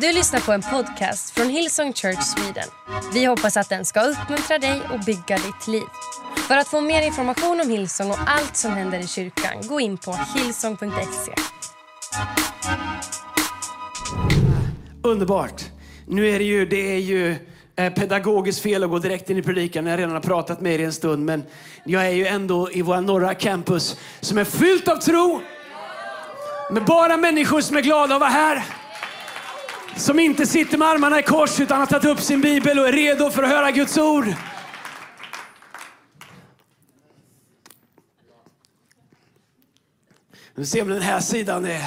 Du lyssnar på en podcast från Hillsong Church Sweden. Vi hoppas att den ska uppmuntra dig och bygga ditt liv. För att få mer information om Hillsong och allt som händer i kyrkan, gå in på hillsong.se. Underbart. Nu är det ju, det är ju eh, pedagogiskt fel att gå direkt in i predikan när jag redan har pratat med er i en stund. Men jag är ju ändå i våra norra campus som är fyllt av tro. Med bara människor som är glada att vara här. Som inte sitter med armarna i kors utan har tagit upp sin bibel och är redo för att höra Guds ord. Nu ser vi den här sidan är.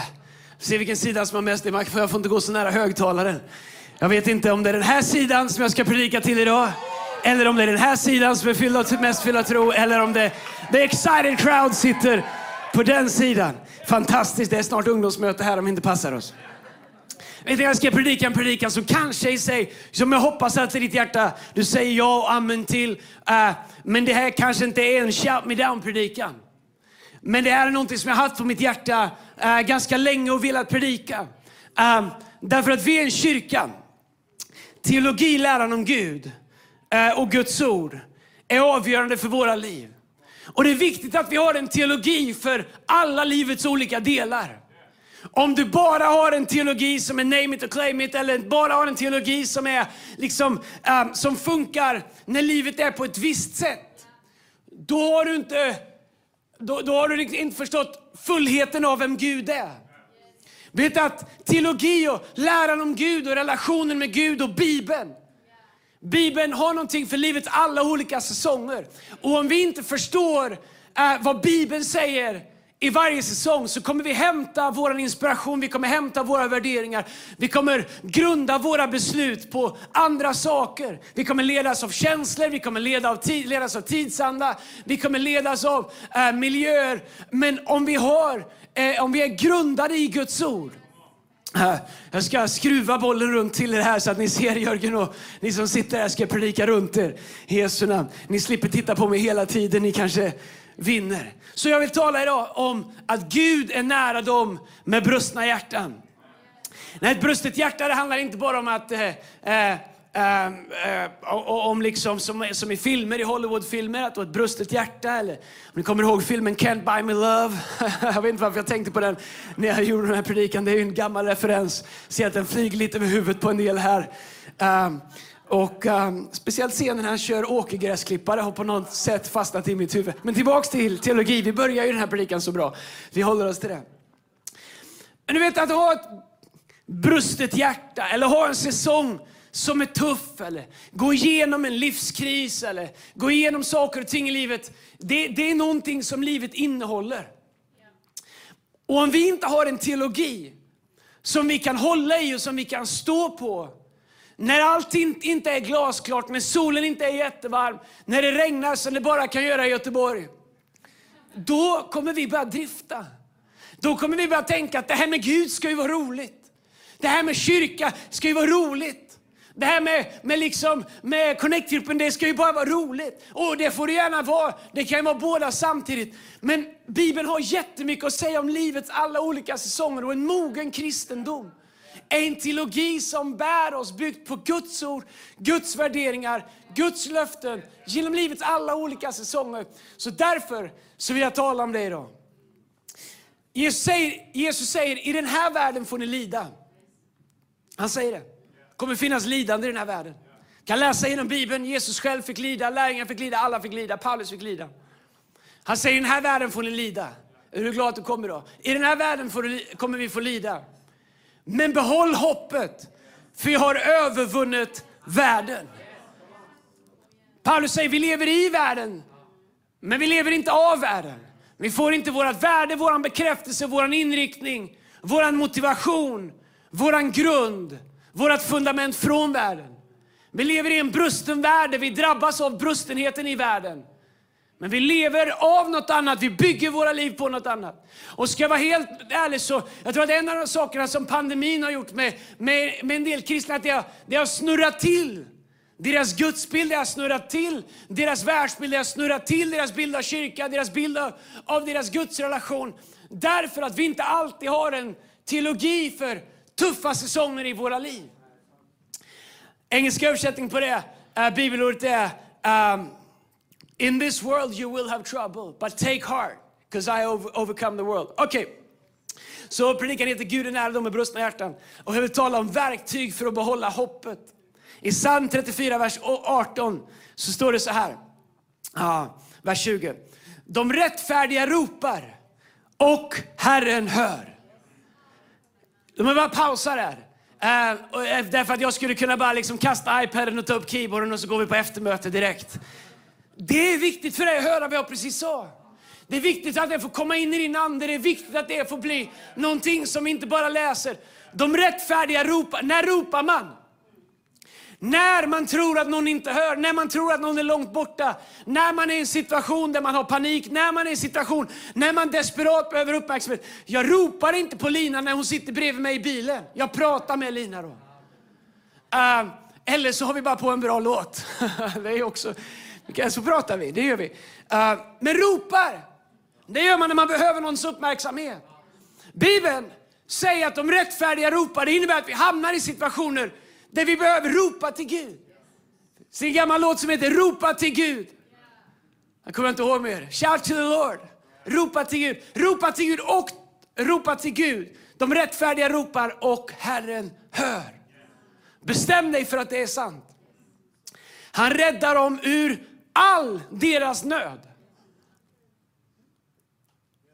Se vilken sida som har mest makt, för jag får inte gå så nära högtalaren. Jag vet inte om det är den här sidan som jag ska predika till idag. Eller om det är den här sidan som är fylld av, mest fylld av tro. Eller om det the excited crowd sitter på den sidan. Fantastiskt, det är snart ungdomsmöte här om vi inte passar oss. Jag ska predika en predikan som kanske i sig, som jag hoppas att i ditt hjärta du säger ja och amen till. Uh, men det här kanske inte är en shout me down predikan. Men det här är någonting som jag haft på mitt hjärta uh, ganska länge och velat predika. Uh, därför att vi är en kyrka. Teologi, läran om Gud och Guds ord är avgörande för våra liv. Och det är viktigt att vi har en teologi för alla livets olika delar. Om du bara har en teologi som är name it och claim it, eller bara har en teologi som, är liksom, um, som funkar när livet är på ett visst sätt, då har du inte, då, då har du inte förstått fullheten av vem Gud är. Vet att teologi och läran om Gud och relationen med Gud och Bibeln, Bibeln har någonting för livets alla olika säsonger. Och om vi inte förstår uh, vad Bibeln säger i varje säsong så kommer vi hämta vår inspiration, vi kommer hämta våra värderingar. Vi kommer grunda våra beslut på andra saker. Vi kommer ledas av känslor, vi kommer leda av tid, ledas av tidsanda, vi kommer ledas av eh, miljöer. Men om vi, har, eh, om vi är grundade i Guds ord, eh, jag ska skruva bollen runt till er här så att ni ser Jörgen och ni som sitter här ska predika runt er. I Jesu namn. Ni slipper titta på mig hela tiden. Ni kanske vinner. Så jag vill tala idag om att Gud är nära dem med brustna hjärtan. Nej, ett brustet hjärta det handlar inte bara om att eh, eh, eh, om liksom som, som i filmer, i Hollywoodfilmer, att du har ett brustet hjärta. Eller, om ni kommer ihåg filmen Can't buy me love. jag vet inte varför jag tänkte på den när jag gjorde den här predikan. Det är en gammal referens. Ser att den flyger lite över huvudet på en del här. Um, och um, speciellt scenen när han kör åkergräsklippare har på något sätt fastnat i mitt huvud. Men tillbaks till teologi. Vi börjar ju den här predikan så bra. Vi håller oss till det. Men du vet att ha ett brustet hjärta eller ha en säsong som är tuff eller gå igenom en livskris eller gå igenom saker och ting i livet. Det, det är någonting som livet innehåller. Och om vi inte har en teologi som vi kan hålla i och som vi kan stå på när allt inte är glasklart, när solen inte är jättevarm, när det regnar som det bara kan göra i Göteborg. Då kommer vi börja drifta. Då kommer vi börja tänka att det här med Gud ska ju vara roligt. Det här med kyrka ska ju vara roligt. Det här med, med, liksom, med Connect-gruppen, det ska ju bara vara roligt. Och det får det gärna vara. Det kan ju vara båda samtidigt. Men Bibeln har jättemycket att säga om livets alla olika säsonger och en mogen kristendom en teologi som bär oss, byggt på Guds ord, Guds värderingar, Guds löften genom livets alla olika säsonger. Så därför så vill jag tala om det idag. Jesus säger, Jesus säger, i den här världen får ni lida. Han säger det. Det kommer finnas lidande i den här världen. kan läsa genom Bibeln, Jesus själv fick lida, lärjungarna fick lida, alla fick lida, Paulus fick lida. Han säger, i den här världen får ni lida. Är du glad att du kommer då? I den här världen du, kommer vi få lida. Men behåll hoppet, för vi har övervunnit världen. Paulus säger vi lever i världen, men vi lever inte av världen. Vi får inte vårt värde, vår bekräftelse, vår inriktning, vår motivation, vår grund, vårt fundament från världen. Vi lever i en brusten värld där vi drabbas av brustenheten i världen. Men vi lever av något annat, vi bygger våra liv på något annat. Och ska jag vara helt ärlig så, jag tror att en av de sakerna som pandemin har gjort med, med, med en del kristna, att det har, det har snurrat till. Deras gudsbild har snurrat till, deras världsbild har snurrat till, deras bild av kyrka, deras bild av, av deras gudsrelation. Därför att vi inte alltid har en teologi för tuffa säsonger i våra liv. Engelska översättning på det, äh, bibelordet är um, in this world you will have trouble, but take heart, because I over overcome the world. Okej, okay. så predikan heter Gud är nära dem med brustna hjärtan. Och jag vill tala om verktyg för att behålla hoppet. I psalm 34, vers 18, så står det så här. Ja, vers 20. De rättfärdiga ropar och Herren hör. De är bara pausa där. Uh, därför att jag skulle kunna bara liksom kasta iPaden och ta upp keyboarden och så går vi på eftermöte direkt. Det är viktigt för dig att höra vad jag precis sa. Det är viktigt att det får komma in i din ande. Det är viktigt att det får bli någonting som inte bara läser. De rättfärdiga ropar. När ropar man? När man tror att någon inte hör, när man tror att någon är långt borta, när man är i en situation där man har panik, när man är i en situation när man desperat behöver uppmärksamhet. Jag ropar inte på Lina när hon sitter bredvid mig i bilen. Jag pratar med Lina då. Uh, eller så har vi bara på en bra låt. det är också, så pratar vi, det gör vi. Uh, men ropar, det gör man när man behöver någons uppmärksamhet. Bibeln säger att de rättfärdiga ropar, det innebär att vi hamnar i situationer där vi behöver ropa till Gud. Det är en gammal låt som heter Ropa till Gud. Jag kommer inte ihåg mer. Shout to the Lord. Ropa till Gud. Ropa till Gud och ropa till Gud. De rättfärdiga ropar och Herren hör. Bestäm dig för att det är sant. Han räddar dem ur all deras nöd.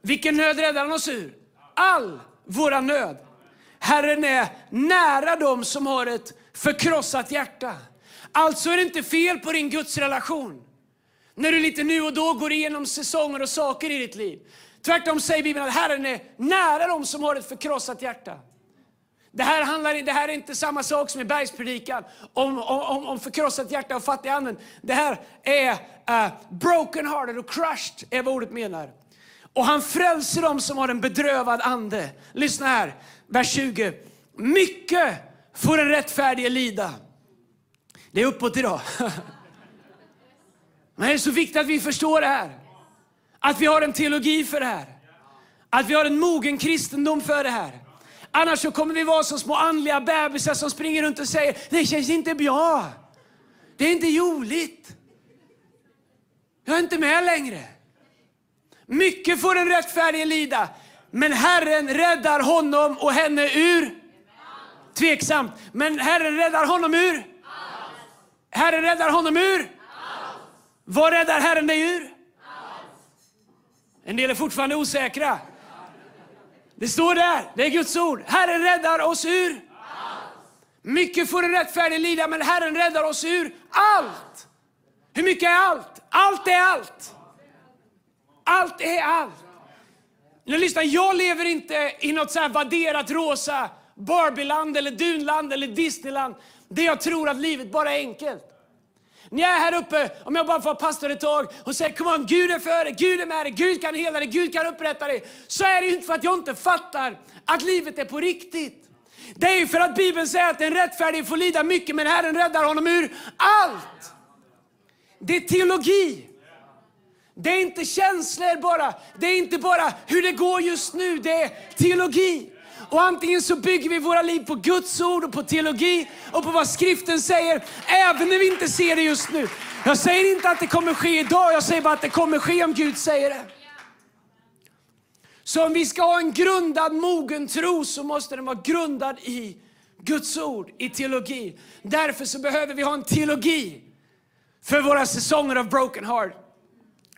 Vilken nöd räddar han oss ur? All våra nöd. Herren är nära dem som har ett förkrossat hjärta. Alltså är det inte fel på din gudsrelation. När du lite nu och då går igenom säsonger och saker i ditt liv. Tvärtom säger Bibeln att Herren är nära dem som har ett förkrossat hjärta. Det här, handlar, det här är inte samma sak som i bergspredikan om, om, om förkrossat hjärta och fattig anden. Det här är eh, uh, broken hearted och crushed är vad ordet menar. Och han frälser dem som har en bedrövad ande. Lyssna här, vers 20. Mycket får den rättfärdige lida. Det är uppåt idag. Men det är så viktigt att vi förstår det här. Att vi har en teologi för det här. Att vi har en mogen kristendom för det här. Annars så kommer vi vara som små andliga bebisar som springer runt och säger, det känns inte bra. Det är inte joligt. Jag är inte med längre. Mycket får den rättfärdige lida, men Herren räddar honom och henne ur Tveksamt. Men Herren räddar honom ur? Herren räddar honom ur? Vad räddar Herren dig ur? En del är fortfarande osäkra. Det står där, det är Guds ord. Herren räddar oss ur? Mycket får en rättfärdig lida, men Herren räddar oss ur allt. Hur mycket är allt? Allt är allt. Allt är allt. Nu lyssna, jag lever inte i något så här vadderat rosa Barbieland eller Dunland eller Disneyland. Det jag tror att livet bara är enkelt. När jag är här uppe, om jag bara får pastor ett tag och säger kom on, Gud är för dig, Gud är med dig, Gud kan hela dig, Gud kan upprätta dig. Så är det inte för att jag inte fattar att livet är på riktigt. Det är ju för att Bibeln säger att den rättfärdige får lida mycket men Herren räddar honom ur allt. Det är teologi. Det är inte känslor bara. Det är inte bara hur det går just nu. Det är teologi. Och antingen så bygger vi våra liv på Guds ord och på teologi och på vad skriften säger, även när vi inte ser det just nu. Jag säger inte att det kommer ske idag, jag säger bara att det kommer ske om Gud säger det. Så om vi ska ha en grundad, mogen tro så måste den vara grundad i Guds ord, i teologi. Därför så behöver vi ha en teologi för våra säsonger av broken heart.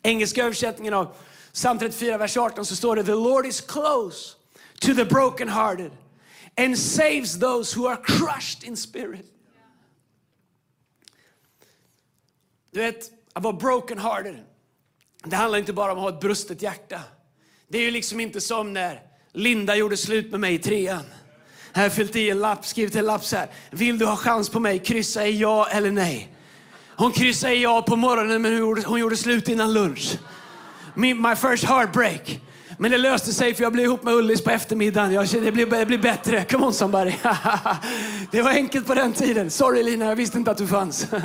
Engelska översättningen av psalm 34, vers 18 så står det The Lord is close to the brokenhearted and saves those who are crushed in spirit. Du vet, att vara brokenhearted, det handlar inte bara om att ha ett brustet hjärta. Det är ju liksom inte som när Linda gjorde slut med mig i trean. Här har fyllt i en lapp, skrivit en lapp så här. Vill du ha chans på mig? Kryssa i ja eller nej. Hon kryssade i ja på morgonen men hon gjorde, hon gjorde slut innan lunch. My, my first heartbreak. Men det löste sig för jag blev ihop med Ullis på eftermiddagen. Jag kände, det blir, det blir bättre. Come on somebody. det var enkelt på den tiden. Sorry Lina, jag visste inte att du fanns.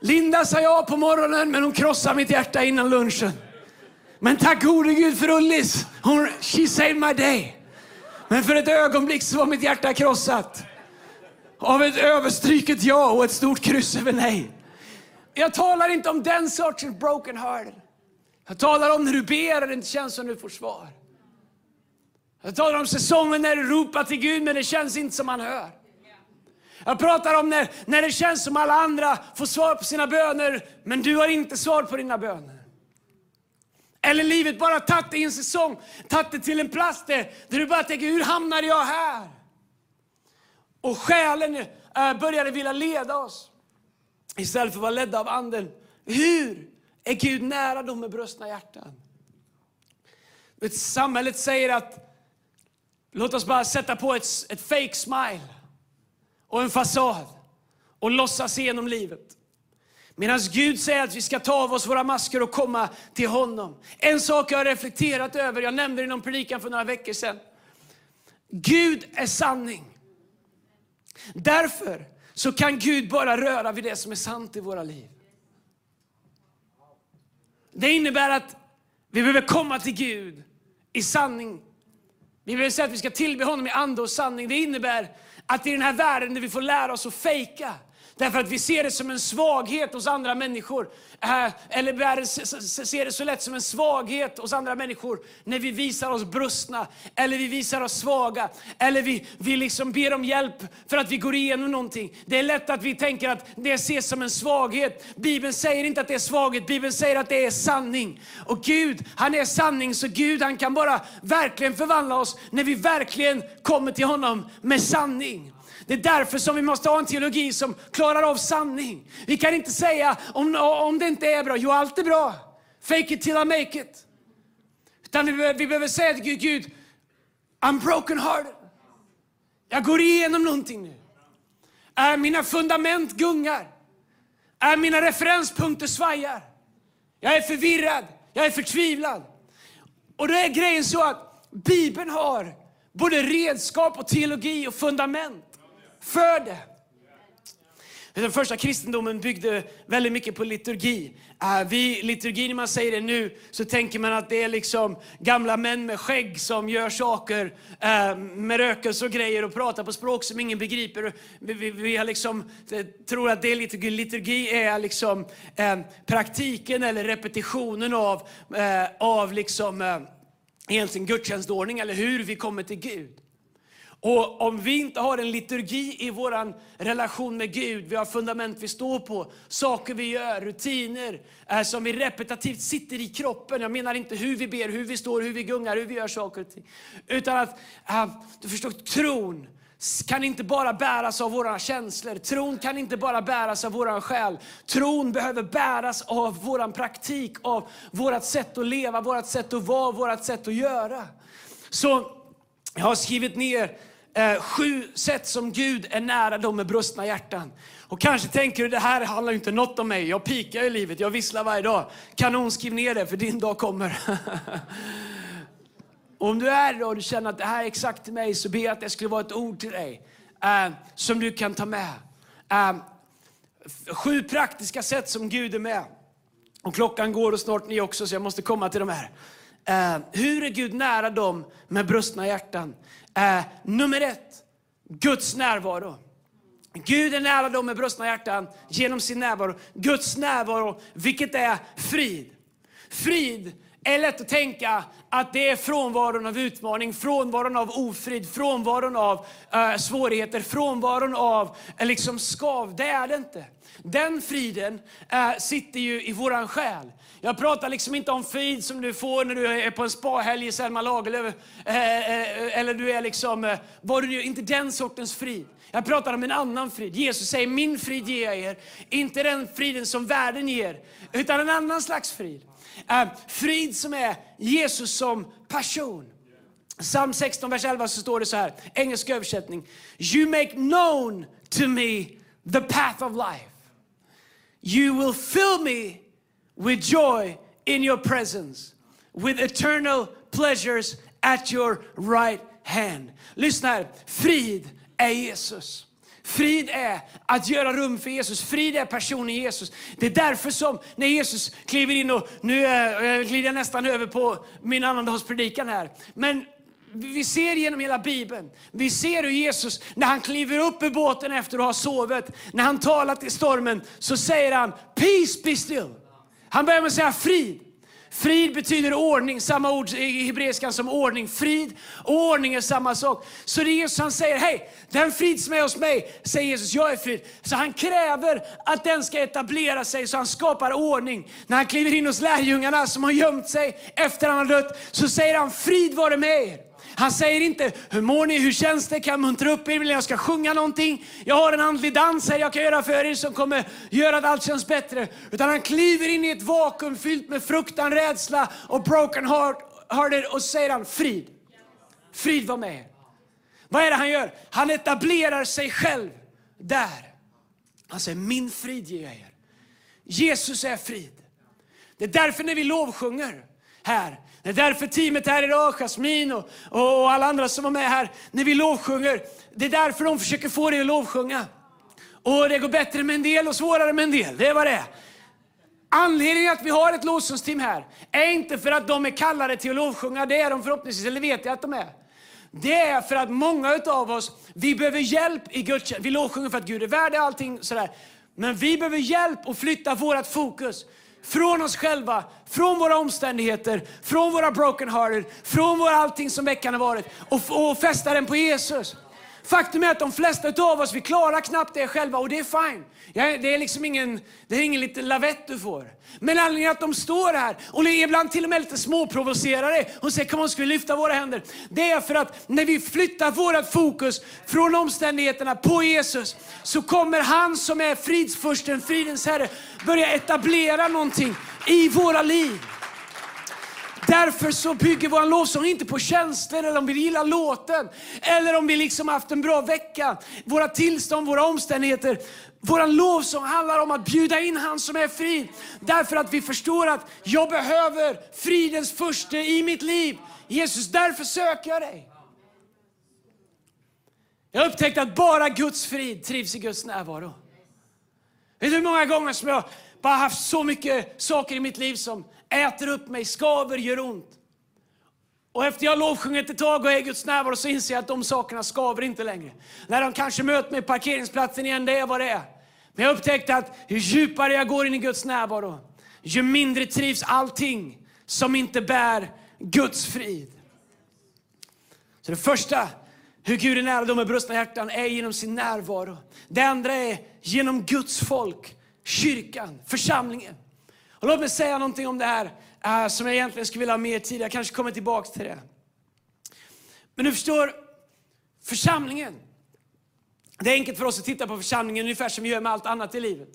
Linda sa ja på morgonen, men hon krossade mitt hjärta innan lunchen. Men tack gode Gud för Ullis. Hon, she saved my day. Men för ett ögonblick så var mitt hjärta krossat. Av ett överstryket ja och ett stort kryss över nej. Jag talar inte om den sortens broken heart. Jag talar om när du ber och det inte känns som du får svar. Jag talar om säsongen när du ropar till Gud men det känns inte som han hör. Jag pratar om när, när det känns som alla andra får svar på sina böner men du har inte svar på dina böner. Eller livet bara tagit dig i en säsong, tagit dig till en plats där, där du bara tänker, hur hamnade jag här? Och själen äh, började vilja leda oss istället för att vara ledda av anden. Hur är Gud nära dem med brustna hjärtan? Vet, samhället säger att låt oss bara sätta på ett, ett fake smile och en fasad och låtsas igenom livet. Medan Gud säger att vi ska ta av oss våra masker och komma till honom. En sak jag har reflekterat över, jag nämnde det i någon predikan för några veckor sedan. Gud är sanning. Därför så kan Gud bara röra vid det som är sant i våra liv. Det innebär att vi behöver komma till Gud i sanning. Vi behöver säga att vi ska tillbe honom i ande och sanning. Det innebär att i den här världen där vi får lära oss att fejka, Därför att vi ser det som en svaghet hos andra människor. Eh, eller ser det så lätt som en svaghet hos andra människor när vi visar oss brustna, eller vi visar oss svaga, eller vi, vi liksom ber om hjälp för att vi går igenom någonting. Det är lätt att vi tänker att det ses som en svaghet. Bibeln säger inte att det är svaghet, Bibeln säger att det är sanning. Och Gud, han är sanning, så Gud han kan bara verkligen förvandla oss när vi verkligen kommer till honom med sanning. Det är därför som vi måste ha en teologi som klarar av sanning. Vi kan inte säga om, om det inte är bra, jo allt är bra. Fake it till I make it. Utan vi behöver, vi behöver säga till Gud, Gud, I'm broken hearted. Jag går igenom någonting nu. Är mina fundament gungar. Är mina referenspunkter svajar. Jag är förvirrad, jag är förtvivlad. Och då är grejen så att Bibeln har både redskap och teologi och fundament för det. Den första kristendomen byggde väldigt mycket på liturgi. Äh, vi, liturgi, när man säger det nu, så tänker man att det är liksom gamla män med skägg som gör saker äh, med rökelse och grejer och pratar på språk som ingen begriper. Vi, vi, vi liksom, eh, tror att det är liturgi. Liturgi är liksom eh, praktiken eller repetitionen av, eh, av liksom, egentligen gudstjänstordning eller hur vi kommer till Gud. Och om vi inte har en liturgi i vår relation med Gud, vi har fundament vi står på, saker vi gör, rutiner eh, som vi repetitivt sitter i kroppen. Jag menar inte hur vi ber, hur vi står, hur vi gungar, hur vi gör saker och ting. Utan att, eh, du förstår, tron kan inte bara bäras av våra känslor. Tron kan inte bara bäras av vår själ. Tron behöver bäras av vår praktik, av vårt sätt att leva, vårt sätt att vara, vårt sätt att göra. Så jag har skrivit ner eh, sju sätt som Gud är nära dem med brustna hjärtan. Och kanske tänker du, det här handlar inte något om mig. Jag pikar i livet, jag visslar varje dag. Kanon, skriv ner det för din dag kommer. om du är det och du känner att det här är exakt till mig så ber jag att det skulle vara ett ord till dig eh, som du kan ta med. Eh, sju praktiska sätt som Gud är med. Och klockan går och snart ni också så jag måste komma till de här. Eh, hur är Gud nära dem med brustna hjärtan? Eh, nummer ett, Guds närvaro. Gud är nära dem med brustna hjärtan genom sin närvaro. Guds närvaro, vilket är frid. Frid är lätt att tänka att det är frånvaron av utmaning, frånvaron av ofrid, frånvaron av uh, svårigheter, frånvaron av uh, liksom skav. Det är det inte. Den friden äh, sitter ju i våran själ. Jag pratar liksom inte om frid som du får när du är på en spahelg i Selma Lagerlöf. Eh, eh, eller du är liksom, vad du inte den sortens frid. Jag pratar om en annan frid. Jesus säger, min frid ger jag er. Inte den friden som världen ger, utan en annan slags frid. Äh, frid som är Jesus som person. Psalm 16, vers 11 så står det så här, engelsk översättning. You make known to me the path of life. You will fill me with joy in your presence, with eternal pleasures at your right hand. Lyssna här, frid är Jesus. Frid är att göra rum för Jesus. Frid är personen Jesus. Det är därför som när Jesus kliver in, och nu äh, glider jag nästan över på min annandagspredikan här. Men vi ser genom hela Bibeln, vi ser hur Jesus, när han kliver upp ur båten efter att ha sovit, när han talar till stormen, så säger han Peace be still. Han börjar med att säga frid. Frid betyder ordning, samma ord i hebreiskan som ordning. Frid och ordning är samma sak. Så det är Jesus han säger, hej, den frid som är hos mig, säger Jesus, jag är frid. Så han kräver att den ska etablera sig, så han skapar ordning. När han kliver in hos lärjungarna som har gömt sig efter han har dött, så säger han, frid vare med er. Han säger inte, hur mår ni, hur känns det, kan jag muntra upp er, vill jag ska sjunga någonting? Jag har en andlig dans här jag kan göra för er som kommer göra att allt känns bättre. Utan han kliver in i ett vakuum fyllt med fruktan, rädsla och broken heart, hearted och säger han, frid. Frid var med er. Vad är det han gör? Han etablerar sig själv där. Han säger, min frid ger jag er. Jesus är frid. Det är därför när vi lovsjunger här, det är därför teamet här idag, Jasmin och, och, alla andra som var med här, när vi lovsjunger, det är därför de försöker få dig att lovsjunga. Och det går bättre med en del och svårare med en del. Det är vad det är. Anledningen att vi har ett lovsångsteam här är inte för att de är kallade till att lovsjunga, det är de förhoppningsvis, eller vet jag att de är. Det är för att många av oss, vi behöver hjälp i gudstjänsten, Vi lovsjunger för att Gud är värd allting sådär. Men vi behöver hjälp att flytta vårt fokus från oss själva, från våra omständigheter, från våra broken hearted, från våra allting som veckan har varit och, och fästa den på Jesus. Faktum är att de flesta av oss, vi klarar knappt det själva och det är fine. Det är liksom ingen, det är ingen liten lavett du får. Men anledningen att de står här och ibland till och med lite småprovocerade och säger kom on ska vi lyfta våra händer. Det är för att när vi flyttar vårt fokus från omständigheterna på Jesus så kommer han som är fridsfursten, fridens herre, börja etablera någonting i våra liv. Därför så bygger vår lovsång inte på känslor eller om vi gillar låten eller om vi liksom haft en bra vecka. Våra tillstånd, våra omständigheter. Vår lovsång handlar om att bjuda in han som är frid. Därför att vi förstår att jag behöver fridens första i mitt liv. Jesus, därför söker jag dig. Jag har upptäckt att bara Guds frid trivs i Guds närvaro. Vet du hur många gånger som jag bara haft så mycket saker i mitt liv som äter upp mig, skaver, gör ont. Och efter jag lovsjungit ett tag och är i Guds närvaro så inser jag att de sakerna skaver inte längre. När de kanske möter mig på parkeringsplatsen igen, det är vad det är. Men jag upptäckte att ju djupare jag går in i Guds närvaro, ju mindre trivs allting som inte bär Guds frid. Så det första, hur Gud är nära de med brustna hjärtan, är genom sin närvaro. Det andra är genom Guds folk, kyrkan, församlingen. Och låt mig säga någonting om det här uh, som jag egentligen skulle vilja ha mer tid. Jag kanske kommer tillbaka till det. Men du förstår, församlingen. Det är enkelt för oss att titta på församlingen ungefär som vi gör med allt annat i livet.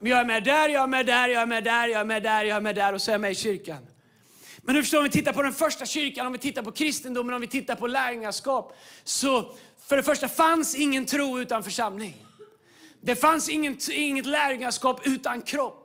Jag är med där, jag är med där, jag är med där, jag är med där, jag är med där och så är jag med i kyrkan. Men du förstår, om vi tittar på den första kyrkan, om vi tittar på kristendomen, om vi tittar på lärjungaskap. Så för det första fanns ingen tro utan församling. Det fanns inget, inget lärjungaskap utan kropp.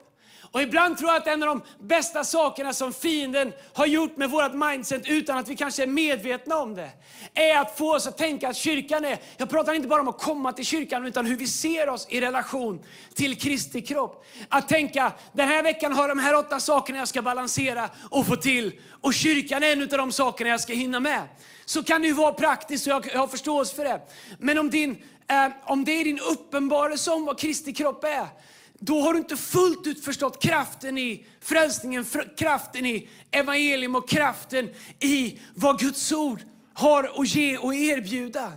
Och ibland tror jag att en av de bästa sakerna som fienden har gjort med vårt mindset utan att vi kanske är medvetna om det, är att få oss att tänka att kyrkan är, jag pratar inte bara om att komma till kyrkan, utan hur vi ser oss i relation till Kristi kropp. Att tänka, den här veckan har de här åtta sakerna jag ska balansera och få till, och kyrkan är en av de sakerna jag ska hinna med. Så kan det ju vara praktiskt och jag, jag har förståelse för det. Men om, din, eh, om det är din uppenbarelse om vad Kristi kropp är, då har du inte fullt ut förstått kraften i frälsningen, kraften i evangelium och kraften i vad Guds ord har att ge och erbjuda.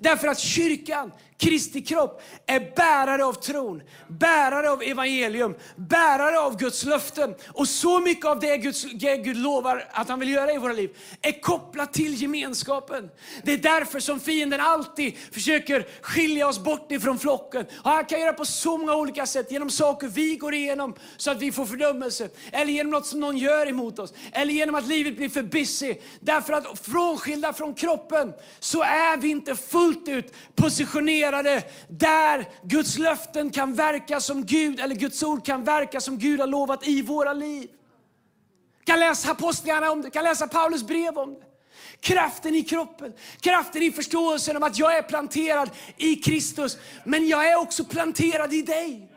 Därför att kyrkan, Kristi kropp, är bärare av tron, bärare av evangelium, bärare av Guds löften. Och så mycket av det Gud, Gud lovar att han vill göra i våra liv är kopplat till gemenskapen. Det är därför som fienden alltid försöker skilja oss bort ifrån flocken. Och han kan göra på så många olika sätt, genom saker vi går igenom så att vi får fördömelse, eller genom något som någon gör emot oss, eller genom att livet blir för busy. Därför att frånskilda från kroppen så är vi inte fullt ut positionerade där Guds löften kan verka som Gud, eller Guds ord kan verka som Gud har lovat i våra liv. Kan läsa apostlarna om det, kan läsa Paulus brev om det. kraften i kroppen, kraften i förståelsen om att jag är planterad i Kristus, men jag är också planterad i dig.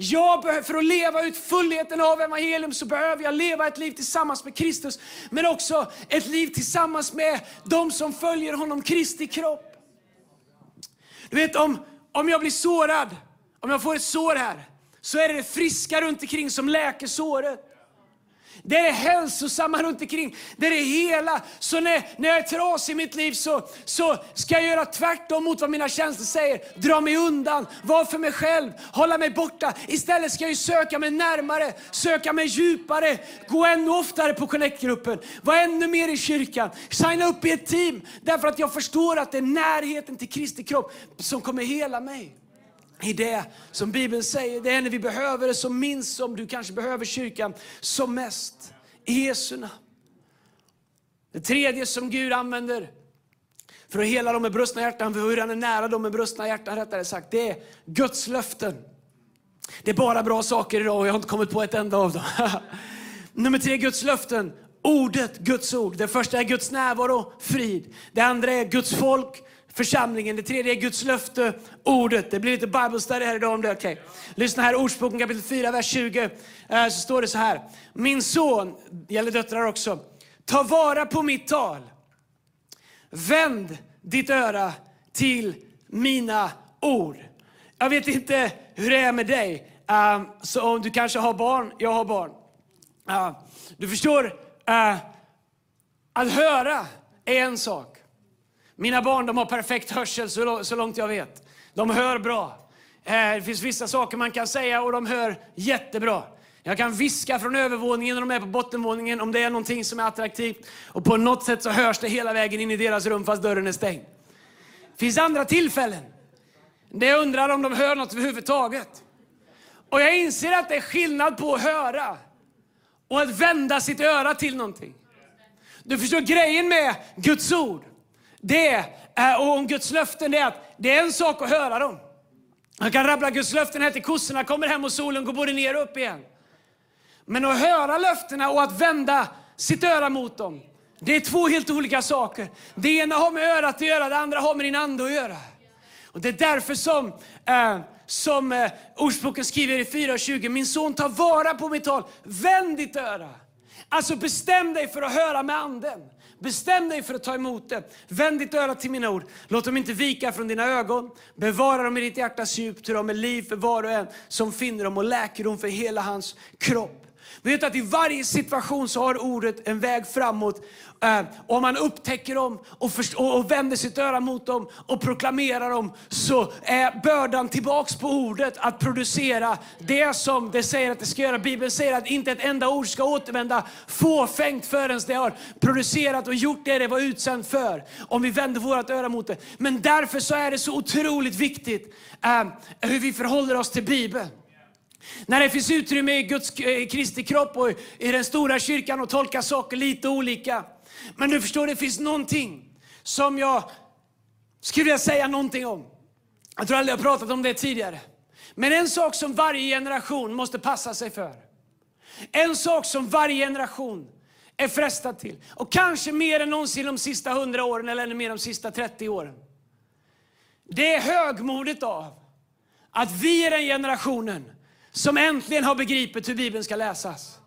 Jag behöver, för att leva ut fullheten av evangelium så behöver jag leva ett liv tillsammans med Kristus, men också ett liv tillsammans med de som följer honom, Kristi kropp. Du vet om, om jag blir sårad, om jag får ett sår här, så är det det friska runt omkring som läker såret. Det är det hälsosamma runt omkring. Det är det hela. Så när, när jag är trasig i mitt liv så, så ska jag göra tvärtom mot vad mina känslor säger. Dra mig undan, vara för mig själv, hålla mig borta. Istället ska jag söka mig närmare, söka mig djupare, gå ännu oftare på Connect-gruppen, vara ännu mer i kyrkan, signa upp i ett team. Därför att jag förstår att det är närheten till Kristi kropp som kommer hela mig i det som Bibeln säger. Det är när vi behöver det som minst som du kanske behöver kyrkan som mest. I Jesu namn. Det tredje som Gud använder för att hela dem med brustna hjärtan, för hur han är nära dem med brustna hjärtan rättare sagt, det är Guds löften. Det är bara bra saker idag och jag har inte kommit på ett enda av dem. Nummer tre, Guds löften. Ordet, Guds ord. Det första är Guds närvaro, frid. Det andra är Guds folk, församlingen. Det tredje är Guds löfte, ordet. Det blir lite Bible study här idag om det okay. Lyssna här, Ordspråken kapitel 4, vers 20. Eh, så står det så här. Min son, det gäller döttrar också, ta vara på mitt tal. Vänd ditt öra till mina ord. Jag vet inte hur det är med dig. Uh, så om du kanske har barn, jag har barn. Uh, du förstår, uh, att höra är en sak. Mina barn de har perfekt hörsel så, långt jag vet. De hör bra. Eh, det finns vissa saker man kan säga och de hör jättebra. Jag kan viska från övervåningen när de är på bottenvåningen om det är någonting som är attraktivt. Och på något sätt så hörs det hela vägen in i deras rum fast dörren är stängd. Det finns andra tillfällen där jag undrar om de hör något överhuvudtaget. Och jag inser att det är skillnad på att höra och att vända sitt öra till någonting. Du förstår grejen med Guds ord det är, och om Guds löften, det är att det är en sak att höra dem. Man kan rabbla Guds löften här till kossorna kommer hem och solen går både ner och upp igen. Men att höra löftena och att vända sitt öra mot dem, det är två helt olika saker. Det ena har med örat att göra, det andra har med din ande att göra. Och det är därför som, eh, som eh, Ordspråken skriver i 4.20, min son ta vara på mitt tal, vänd ditt öra. Alltså bestäm dig för att höra med anden. Bestäm dig för att ta emot det. Vänd ditt öra till mina ord. Låt dem inte vika från dina ögon. Bevara dem i ditt hjärtas djup, till de är liv för var och en som finner dem och läkedom för hela hans kropp. Vet att i varje situation så har ordet en väg framåt. Eh, om man upptäcker dem och, och vänder sitt öra mot dem och proklamerar dem så är bördan tillbaks på ordet att producera det som det säger att det ska göra. Bibeln säger att inte ett enda ord ska återvända fåfängt förrän det har producerat och gjort det det var utsänt för. Om vi vänder vårt öra mot det. Men därför så är det så otroligt viktigt eh, hur vi förhåller oss till Bibeln. När det finns utrymme i Guds eh, Kristi kropp och i den stora kyrkan att tolka saker lite olika. Men du förstår, det finns någonting som jag skulle vilja säga någonting om. Jag tror aldrig jag pratat om det tidigare. Men en sak som varje generation måste passa sig för. En sak som varje generation är frestad till. Och kanske mer än någonsin de sista hundra åren eller ännu mer de sista 30 åren. Det är högmodigt av att vi är den generationen som äntligen har begripit hur Bibeln ska läsas.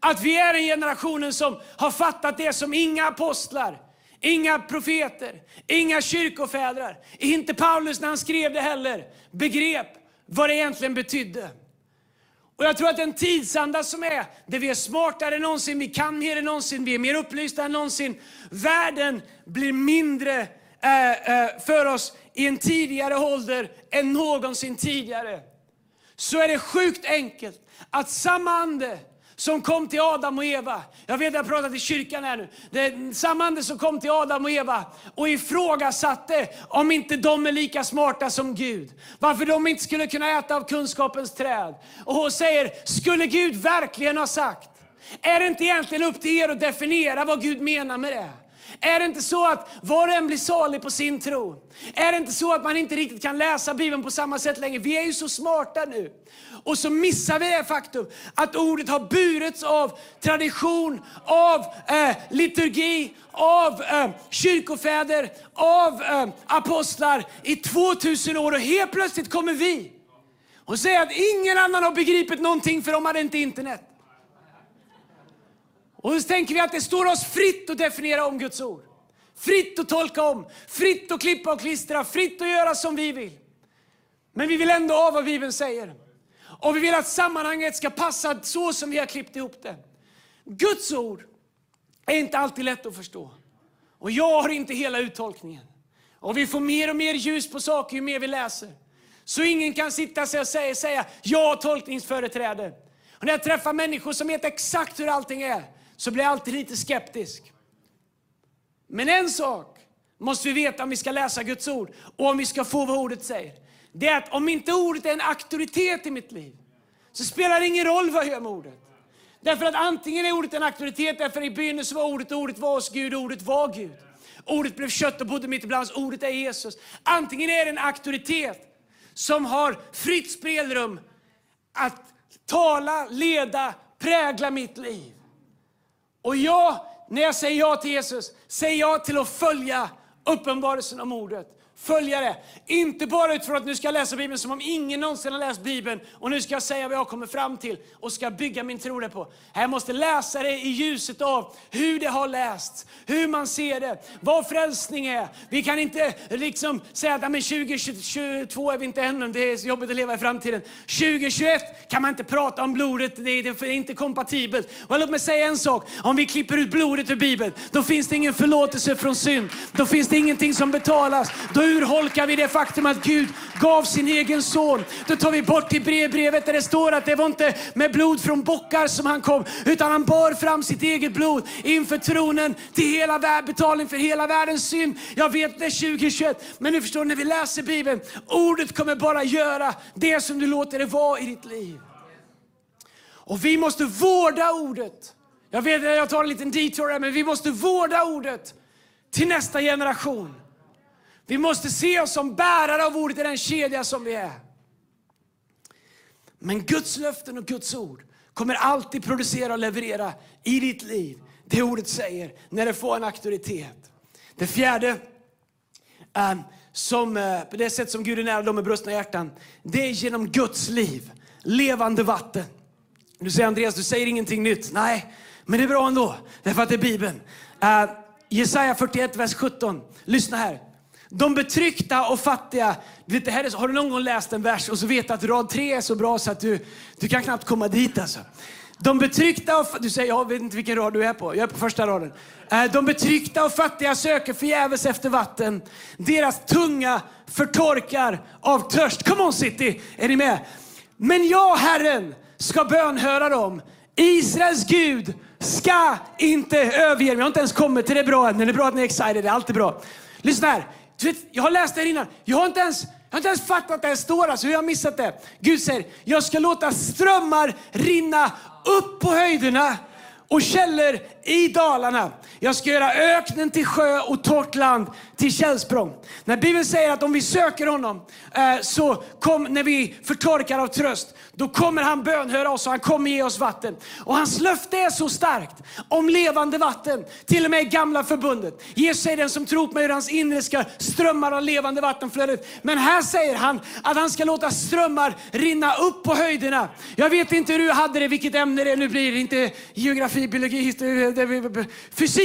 Att vi är en generation som har fattat det som inga apostlar, inga profeter, inga kyrkofädrar, inte Paulus när han skrev det heller, begrep vad det egentligen betydde. Och Jag tror att den tidsanda som är, där vi är smartare än någonsin, vi kan mer än någonsin, vi är mer upplysta än någonsin. Världen blir mindre äh, äh, för oss i en tidigare ålder än någonsin tidigare så är det sjukt enkelt att samma ande som kom till Adam och Eva. Jag vet att jag pratat i kyrkan här nu. Det är samma ande som kom till Adam och Eva och ifrågasatte om inte de är lika smarta som Gud. Varför de inte skulle kunna äta av kunskapens träd. Och hon säger, skulle Gud verkligen ha sagt? Är det inte egentligen upp till er att definiera vad Gud menar med det? Är det inte så att var och en blir salig på sin tro? Är det inte så att man inte riktigt kan läsa Bibeln på samma sätt längre? Vi är ju så smarta nu. Och så missar vi det faktum att ordet har burits av tradition, av eh, liturgi, av eh, kyrkofäder, av eh, apostlar i 2000 år. Och helt plötsligt kommer vi och säger att ingen annan har begripit någonting för de hade inte internet. Och så tänker vi att det står oss fritt att definiera om Guds ord. Fritt att tolka om, fritt att klippa och klistra, fritt att göra som vi vill. Men vi vill ändå ha vad Bibeln säger. Och vi vill att sammanhanget ska passa så som vi har klippt ihop det. Guds ord är inte alltid lätt att förstå. Och jag har inte hela uttolkningen. Och vi får mer och mer ljus på saker ju mer vi läser. Så ingen kan sitta sig och säga, säga jag har tolkningsföreträde. Och när jag träffar människor som vet exakt hur allting är så blir jag alltid lite skeptisk. Men en sak måste vi veta om vi ska läsa Guds ord och om vi ska få vad ordet säger. Det är att om inte ordet är en auktoritet i mitt liv så spelar det ingen roll vad jag gör med ordet. Därför att antingen är ordet en auktoritet, därför i begynnelsen var ordet, ordet var hos Gud, ordet var Gud. Ordet blev kött och bodde mitt ibland oss, ordet är Jesus. Antingen är det en auktoritet som har fritt spelrum att tala, leda, prägla mitt liv. Och jag, när jag säger ja till Jesus, säger jag till att följa uppenbarelsen om ordet följare. Inte bara utifrån att nu ska jag läsa Bibeln som om ingen någonsin har läst Bibeln och nu ska jag säga vad jag kommer fram till och ska bygga min tro på. Jag måste läsa det i ljuset av hur det har lästs, hur man ser det, vad frälsning är. Vi kan inte liksom säga att 2022 är vi inte ännu, det är jobbigt att leva i framtiden. 2021 kan man inte prata om blodet, det är inte kompatibelt. Och låt mig säga en sak, om vi klipper ut blodet ur Bibeln, då finns det ingen förlåtelse från synd. Då finns det ingenting som betalas. Då urholkar vi det faktum att Gud gav sin egen son. Då tar vi bort till brevbrevet där det står att det var inte med blod från bockar som han kom, utan han bar fram sitt eget blod inför tronen till hela världen, betalning för hela världens synd. Jag vet det är 2021, men nu förstår när vi läser Bibeln, ordet kommer bara göra det som du låter det vara i ditt liv. Och vi måste vårda ordet. Jag vet att jag tar en liten detour här, men vi måste vårda ordet till nästa generation. Vi måste se oss som bärare av ordet i den kedja som vi är. Men Guds löften och Guds ord kommer alltid producera och leverera i ditt liv det ordet säger när det får en auktoritet. Det fjärde, ehm, som, eh, på det sätt som Gud är nära dem med brustna hjärtan, det är genom Guds liv, levande vatten. Du säger Andreas, du säger ingenting nytt. Nej, men det är bra ändå, därför att det är Bibeln. Uh, Jesaja 41, vers 17. Lyssna här. De betryckta och fattiga. Du vet, det här är, har du någon gång läst en vers och så vet att rad tre är så bra så att du, du kan knappt komma dit alltså. De betryckta och Du säger, jag vet inte vilken rad du är på. Jag är på första raden. Eh, de betryckta och fattiga söker förgäves efter vatten. Deras tunga förtorkar av törst. Come on city! Är ni med? Men jag, Herren, ska bönhöra dem. Israels Gud ska inte överge mig. Jag har inte ens kommit till det bra än, men det är bra att ni är excited. Det är alltid bra. Lyssna här. Du vet, jag har läst det här innan. Jag har inte ens, jag har inte ens fattat att det här står. Alltså, hur har jag missat det? Gud säger, jag ska låta strömmar rinna upp på höjderna och källor i dalarna. Jag ska göra öknen till sjö och torrt land till källsprång. När Bibeln säger att om vi söker honom, eh, så kom, när vi förtorkar av tröst, då kommer han bönhöra oss och han kommer ge oss vatten. Och hans löfte är så starkt om levande vatten, till och med i gamla förbundet. Jesus säger den som tror på mig ur hans inre ska strömmar av levande vatten flöda ut. Men här säger han att han ska låta strömmar rinna upp på höjderna. Jag vet inte hur du hade det, vilket ämne det nu blir. Inte geografi, biologi, historia,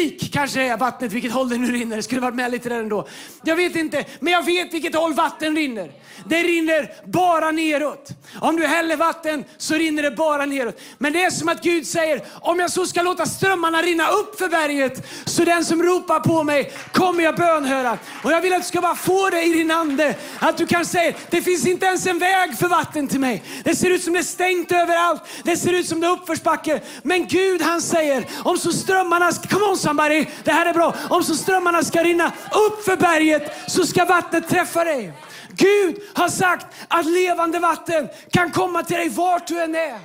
Lik kanske är vattnet, vilket håll det nu rinner. Skulle varit med lite där ändå. Jag vet inte, men jag vet vilket håll vatten rinner. Det rinner bara neråt. Om du häller vatten så rinner det bara neråt. Men det är som att Gud säger, om jag så ska låta strömmarna rinna upp för berget, så den som ropar på mig kommer jag bönhöra. Och jag vill att du ska bara få det i din ande. Att du kan säga, det finns inte ens en väg för vatten till mig. Det ser ut som det är stängt överallt. Det ser ut som det är uppförsbacke. Men Gud han säger, om så strömmarna, kom on somebody, det här är bra. Om så strömmarna ska rinna upp för berget så ska vattnet träffa dig. Gud har sagt att levande vatten kan komma till dig vart du än är.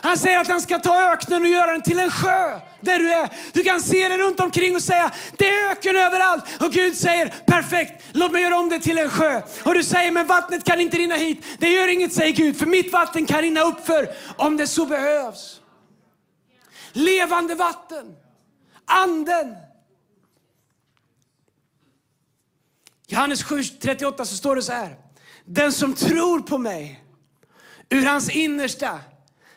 Han säger att han ska ta öknen och göra den till en sjö där du är. Du kan se den runt omkring och säga, det är öken överallt. Och Gud säger, perfekt, låt mig göra om det till en sjö. Och du säger, men vattnet kan inte rinna hit. Det gör inget, säger Gud, för mitt vatten kan rinna uppför om det så behövs. Levande vatten, anden. Johannes 7.38 så står det så här. Den som tror på mig, ur hans innersta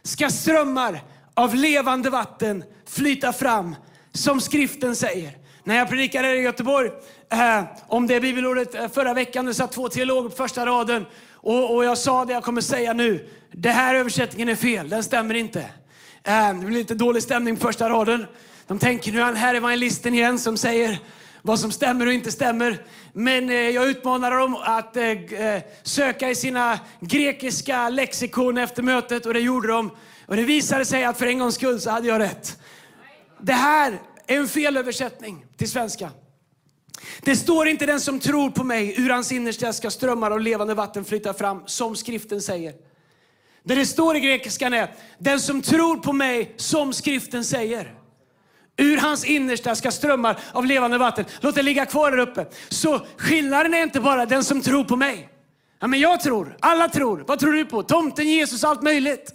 ska strömmar av levande vatten flyta fram, som skriften säger. När jag predikade i Göteborg eh, om det bibelordet eh, förra veckan, det satt två teologer på första raden och, och, jag sa det jag kommer säga nu. Det här översättningen är fel, den stämmer inte. Eh, det blir lite dålig stämning på första raden. De tänker nu är han här evangelisten igen som säger vad som stämmer och inte stämmer. Men eh, jag utmanar dem att eh, eh, söka i sina grekiska lexikon efter mötet och det gjorde de. Och det visade sig att för en gångs skull så hade jag rätt. Det här är en felöversättning till svenska. Det står inte den som tror på mig, ur hans innersta ska strömmar av levande vatten flyta fram, som skriften säger. Det det står i grekiskan är, den som tror på mig, som skriften säger. Ur hans innersta ska strömmar av levande vatten. Låt det ligga kvar där uppe. Så skillnaden är inte bara den som tror på mig. Ja, men jag tror, alla tror. Vad tror du på? Tomten, Jesus, allt möjligt.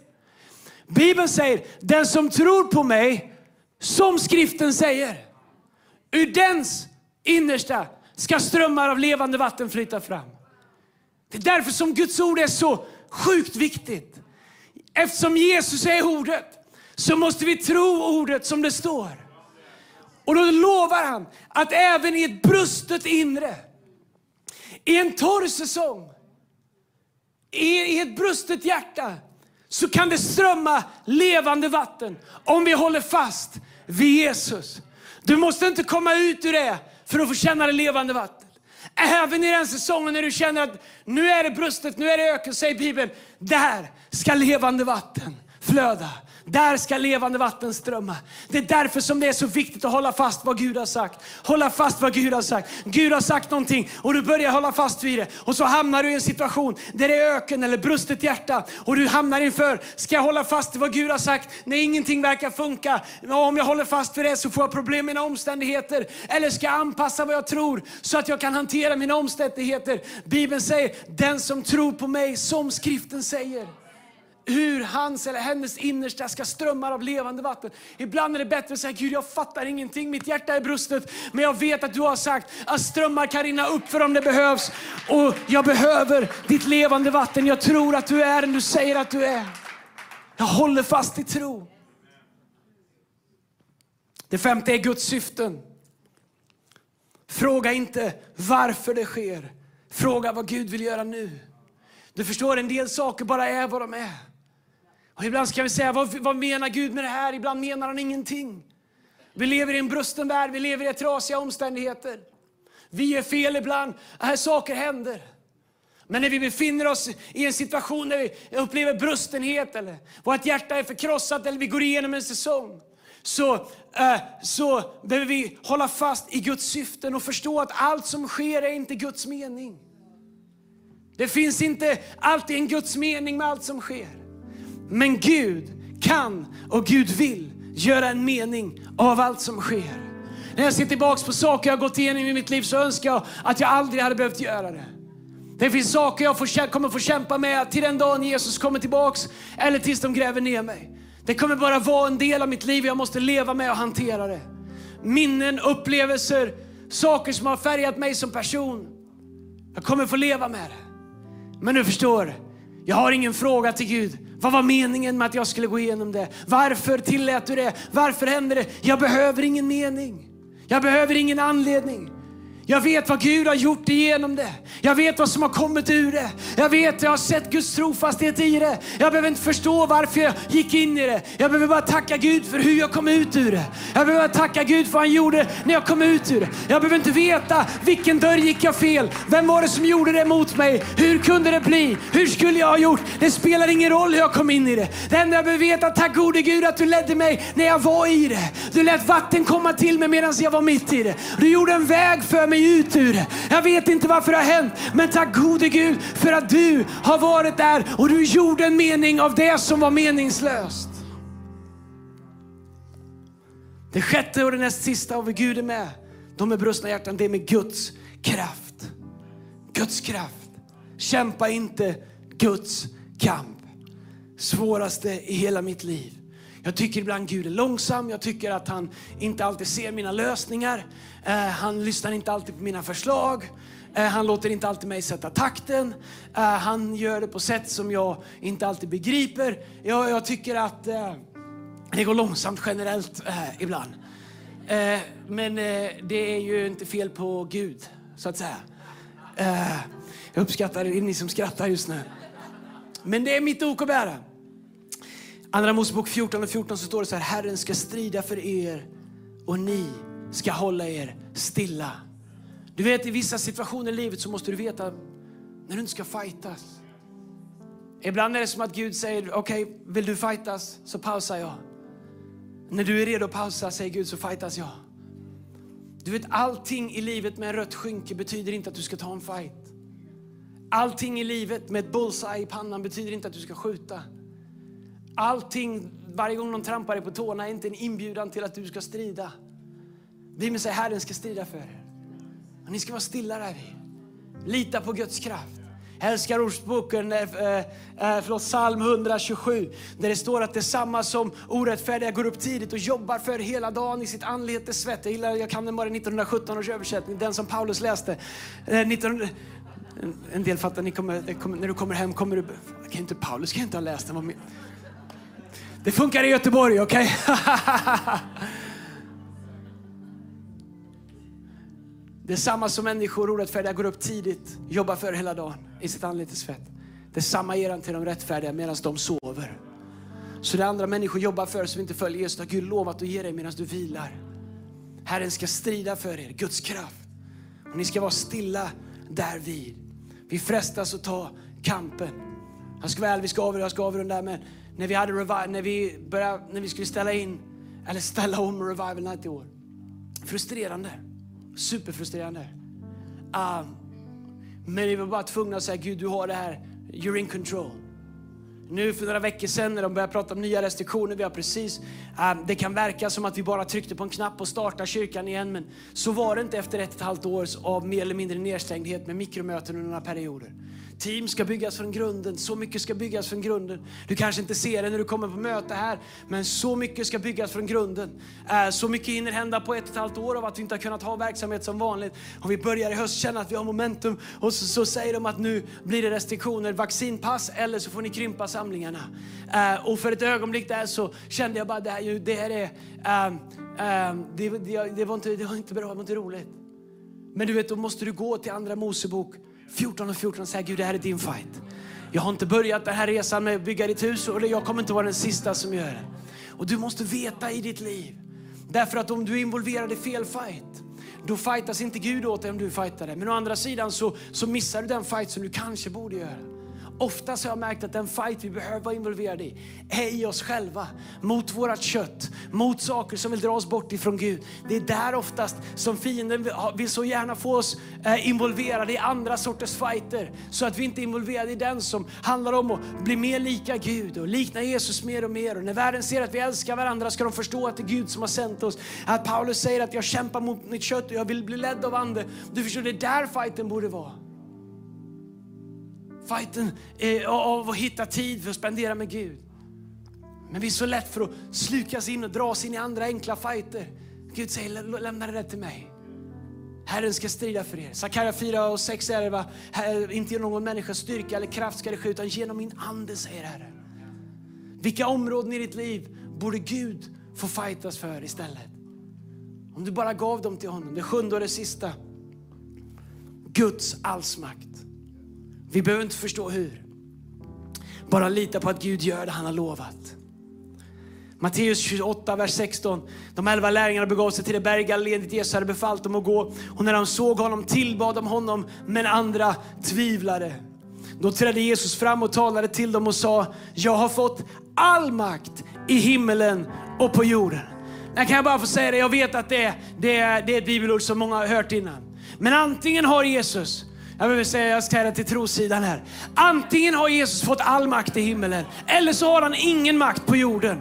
Bibeln säger, den som tror på mig, som skriften säger. Ur dens innersta ska strömmar av levande vatten flyta fram. Det är därför som Guds ord är så sjukt viktigt. Eftersom Jesus är ordet så måste vi tro ordet som det står. Och då lovar han att även i ett brustet inre, i en torr säsong, i ett brustet hjärta, så kan det strömma levande vatten om vi håller fast vid Jesus. Du måste inte komma ut ur det för att få känna det levande vattnet. Även i den säsongen när du känner att nu är det brustet, nu är det öken, säger Bibeln, där ska levande vatten flöda. Där ska levande vatten strömma. Det är därför som det är så viktigt att hålla fast vad Gud har sagt. Hålla fast vad Gud har sagt. Gud har sagt någonting och du börjar hålla fast vid det. Och så hamnar du i en situation där det är öken eller brustet hjärta. Och du hamnar inför, ska jag hålla fast vid vad Gud har sagt när ingenting verkar funka? Om jag håller fast vid det så får jag problem med mina omständigheter. Eller ska jag anpassa vad jag tror så att jag kan hantera mina omständigheter? Bibeln säger, den som tror på mig som skriften säger hur hans eller hennes innersta ska strömmar av levande vatten. Ibland är det bättre att säga, Gud jag fattar ingenting, mitt hjärta är brustet. Men jag vet att du har sagt att strömmar kan rinna upp för om det behövs. Och jag behöver ditt levande vatten. Jag tror att du är den du säger att du är. Jag håller fast i tro. Det femte är Guds syften. Fråga inte varför det sker. Fråga vad Gud vill göra nu. Du förstår, en del saker bara är vad de är. Och ibland kan vi säga, vad, vad menar Gud med det här? Ibland menar han ingenting. Vi lever i en brusten värld, vi lever i trasiga omständigheter. Vi är fel ibland, här saker händer. Men när vi befinner oss i en situation där vi upplever brustenhet eller vårt hjärta är förkrossat eller vi går igenom en säsong så, äh, så behöver vi hålla fast i Guds syften och förstå att allt som sker är inte Guds mening. Det finns inte alltid en Guds mening med allt som sker. Men Gud kan och Gud vill göra en mening av allt som sker. När jag ser tillbaka på saker jag gått igenom i mitt liv så önskar jag att jag aldrig hade behövt göra det. Det finns saker jag får, kommer få kämpa med till den dagen Jesus kommer tillbaks eller tills de gräver ner mig. Det kommer bara vara en del av mitt liv och jag måste leva med och hantera det. Minnen, upplevelser, saker som har färgat mig som person. Jag kommer få leva med det. Men du förstår, jag har ingen fråga till Gud. Vad var meningen med att jag skulle gå igenom det? Varför tillät du det? Varför hände det? Jag behöver ingen mening. Jag behöver ingen anledning. Jag vet vad Gud har gjort igenom det. Jag vet vad som har kommit ur det. Jag vet, jag har sett Guds trofasthet i det. Jag behöver inte förstå varför jag gick in i det. Jag behöver bara tacka Gud för hur jag kom ut ur det. Jag behöver bara tacka Gud för vad han gjorde när jag kom ut ur det. Jag behöver inte veta vilken dörr gick jag fel? Vem var det som gjorde det mot mig? Hur kunde det bli? Hur skulle jag ha gjort? Det spelar ingen roll hur jag kom in i det. Det enda jag behöver veta, tack gode Gud att du ledde mig när jag var i det. Du lät vatten komma till mig medan jag var mitt i det. Du gjorde en väg för mig mig ut ur. Jag vet inte varför det har hänt, men tack gode Gud för att du har varit där och du gjorde en mening av det som var meningslöst. Det sjätte och det näst sista, och Gud är med, de med brustna hjärtan, det är med Guds kraft. Guds kraft. Kämpa inte Guds kamp. Svåraste i hela mitt liv jag tycker ibland Gud är långsam, jag tycker att han inte alltid ser mina lösningar. Eh, han lyssnar inte alltid på mina förslag. Eh, han låter inte alltid mig sätta takten. Eh, han gör det på sätt som jag inte alltid begriper. Jag, jag tycker att eh, det går långsamt generellt eh, ibland. Eh, men det är ju inte fel på Gud, så att säga. jag uppskattar ni som skrattar just nu. Men det är mitt ok att bära. Andra Mosebok 14 och 14 så står det så här, Herren ska strida för er och ni ska hålla er stilla. Du vet i vissa situationer i livet så måste du veta när du inte ska fightas. Ibland är det som att Gud säger, okej, okay, vill du fightas så pausar jag. När du är redo att pausa säger Gud så fightas jag. Du vet allting i livet med en rött skynke betyder inte att du ska ta en fight. Allting i livet med ett bullseye i pannan betyder inte att du ska skjuta. Allting, varje gång någon trampar dig på tårna är inte en inbjudan till att du ska strida. Bibeln säger Herren ska strida för er. Och ni ska vara stilla där vid. Lita på Guds kraft. Jag älskar Ordspråken, äh, psalm 127, där det står att det är samma som orättfärdiga går upp tidigt och jobbar för hela dagen i sitt anletes svett. Jag, gillar, jag kan den bara 1917 års översättning, den som Paulus läste. Äh, 19, en del fattar, ni kommer, kommer, när du kommer hem kommer du... Kan inte, Paulus kan inte ha läst den. Det funkar i Göteborg, okej? Okay? Det är samma som människor orättfärdiga går upp tidigt, jobbar för hela dagen i sitt anletes svett. Det är samma ger han till de rättfärdiga medan de sover. Så det andra människor jobbar för som inte följer Jesus har Gud lovat att ge dig medan du vilar. Herren ska strida för er, Guds kraft. Och ni ska vara stilla därvid. Vi frestas att ta kampen. Jag ska väl, vi ska avrunda, jag ska avrunda men när vi, hade när, vi började, när vi skulle ställa in, eller ställa om Revival Night i år. Frustrerande. Superfrustrerande. Uh, men vi var bara tvungna att säga, Gud du har det här, you're in control. Nu för några veckor sedan när de började prata om nya restriktioner, vi har precis, uh, det kan verka som att vi bara tryckte på en knapp och startade kyrkan igen, men så var det inte efter ett och ett halvt år av mer eller mindre nedstängdhet med mikromöten under några perioder. Team ska byggas från grunden, så mycket ska byggas från grunden. Du kanske inte ser det när du kommer på möte här, men så mycket ska byggas från grunden. Eh, så mycket hinner hända på ett och ett halvt år av att vi inte har kunnat ha verksamhet som vanligt. Och vi börjar i höst känna att vi har momentum och så, så säger de att nu blir det restriktioner, vaccinpass eller så får ni krympa samlingarna. Eh, och för ett ögonblick där så kände jag bara, det här, det här är, ehm, ehm, det, det, det, var inte, det var inte bra, det var inte roligt. Men du vet, då måste du gå till andra Mosebok 14 och 14 och säga Gud det här är din fight. Jag har inte börjat den här resan med att bygga ditt hus och jag kommer inte vara den sista som gör det. Och du måste veta i ditt liv. Därför att om du är involverad i fel fight, då fightas inte Gud åt dig om du fightar det. Men å andra sidan så, så missar du den fight som du kanske borde göra. Oftast har jag märkt att den fight vi behöver vara involverade i är i oss själva. Mot vårt kött, mot saker som vill dra oss bort ifrån Gud. Det är där oftast som fienden vill så gärna få oss eh, involverade i andra sorters fighter. Så att vi inte är involverade i den som handlar om att bli mer lika Gud och likna Jesus mer och mer. Och när världen ser att vi älskar varandra ska de förstå att det är Gud som har sänt oss. Att Paulus säger att jag kämpar mot mitt kött och jag vill bli ledd av ande. Du förstår, det är där fighten borde vara fighten eh, av att hitta tid för att spendera med Gud. Men vi är så lätt för att slukas in och dras in i andra enkla fighter. Gud säger, lämna det där till mig. Herren ska strida för er. Sakarja 4 och 6 är det va? Inte genom någon människas styrka eller kraft ska det ske, utan genom min ande, säger Herren. Vilka områden i ditt liv borde Gud få fightas för istället? Om du bara gav dem till honom. Det sjunde och det sista. Guds allsmakt. Vi behöver inte förstå hur. Bara lita på att Gud gör det han har lovat. Matteus 28, vers 16. De elva lärjungarna begav sig till det berg Galileen dit Jesus hade befallt dem att gå. Och när de såg honom tillbad de honom, men andra tvivlade. Då trädde Jesus fram och talade till dem och sa, jag har fått all makt i himmelen och på jorden. Jag kan bara få säga det, jag vet att det, det, det är ett bibelord som många har hört innan. Men antingen har Jesus jag vill säga, jag ska det till trosidan här. Antingen har Jesus fått all makt i himmelen, eller så har han ingen makt på jorden.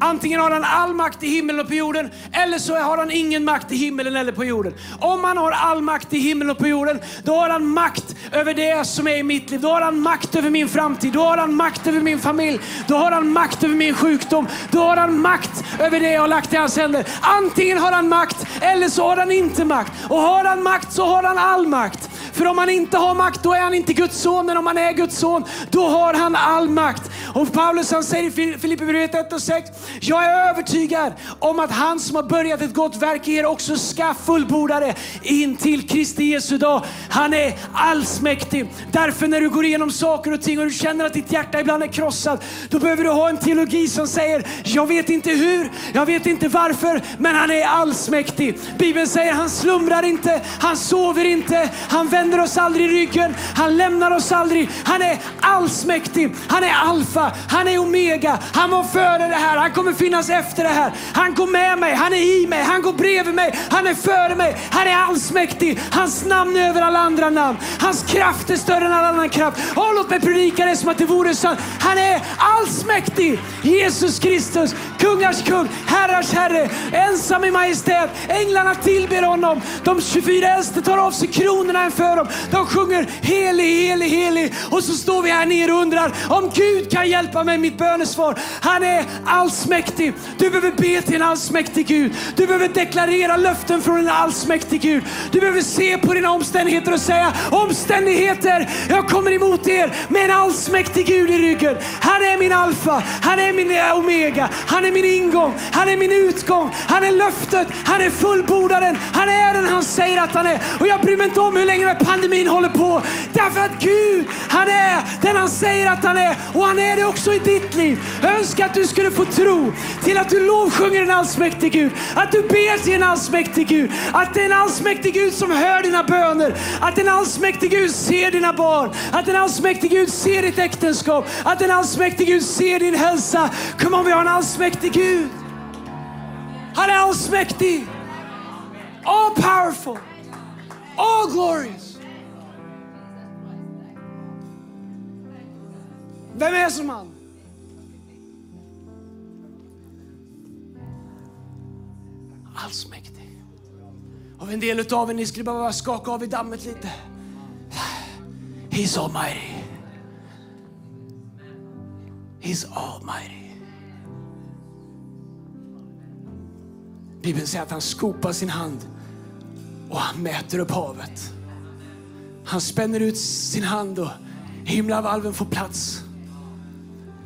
Antingen har han all makt i himlen och på jorden eller så har han ingen makt i himlen eller på jorden. Om han har all makt i himlen och på jorden, då har han makt över det som är i mitt liv. Då har han makt över min framtid. Då har han makt över min familj. Då har han makt över min sjukdom. Då har han makt över det jag har lagt i hans händer. Antingen har han makt eller så har han inte makt. Och har han makt så har han all makt. För om han inte har makt, då är han inte Guds son. Men om han är Guds son, då har han all makt. Och Paulus han säger i Filipperbrevet 1 och 6, jag är övertygad om att han som har börjat ett gott verk i er också ska fullborda det in till Kristi Jesu dag. Han är allsmäktig. Därför när du går igenom saker och ting och du känner att ditt hjärta ibland är krossat, då behöver du ha en teologi som säger, jag vet inte hur, jag vet inte varför, men han är allsmäktig. Bibeln säger, han slumrar inte, han sover inte, han han vänder oss aldrig ryggen, han lämnar oss aldrig. Han är allsmäktig, han är alfa, han är omega, han var före det här, han kommer finnas efter det här. Han går med mig, han är i mig, han går bredvid mig, han är före mig, han är allsmäktig. Hans namn är över alla andra namn. Hans kraft är större än all annan kraft. Oh, låt mig predika det som att det vore sant. Han är allsmäktig. Jesus Kristus, kungars kung, herrars herre, ensam i majestät. Änglarna tillber honom. De 24 äldste tar av sig kronorna för dem. De sjunger helig, helig, helig. Och så står vi här nere och undrar om Gud kan hjälpa mig med mitt bönesvar. Han är allsmäktig. Du behöver be till en allsmäktig Gud. Du behöver deklarera löften från en allsmäktig Gud. Du behöver se på dina omständigheter och säga omständigheter, jag kommer emot er med en allsmäktig Gud i ryggen. Han är min alfa, han är min eh, omega, han är min ingång, han är min utgång, han är löftet, han är fullbordaren, han är den han säger att han är. Och jag bryr mig inte om hur länge den pandemin håller på. Därför att Gud, han är den han säger att han är och han är det också i ditt liv. Jag önskar att du skulle få tro till att du lovsjunger en allsmäktig Gud, att du ber till en allsmäktig Gud, att det är en allsmäktig Gud som hör dina böner, att en allsmäktig Gud ser dina barn, att en allsmäktig Gud ser ditt äktenskap, att en allsmäktig Gud ser din hälsa. Kom on, vi har en allsmäktig Gud. Han är allsmäktig, all powerful, all glorious. Vem är som han? Allsmäktig. Och en del av er, ni skulle behöva skaka av i dammet lite. He's almighty. He's almighty. Bibeln säger att han skopar sin hand och han mäter upp havet. Han spänner ut sin hand och himlavalven får plats.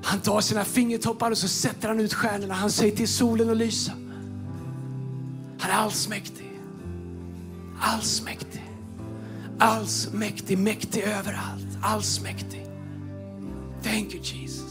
Han tar sina fingertoppar och så sätter han ut stjärnorna. Han säger till solen att lysa. Han är allsmäktig. Allsmäktig. Allsmäktig, mäktig överallt. Allsmäktig. Thank you Jesus.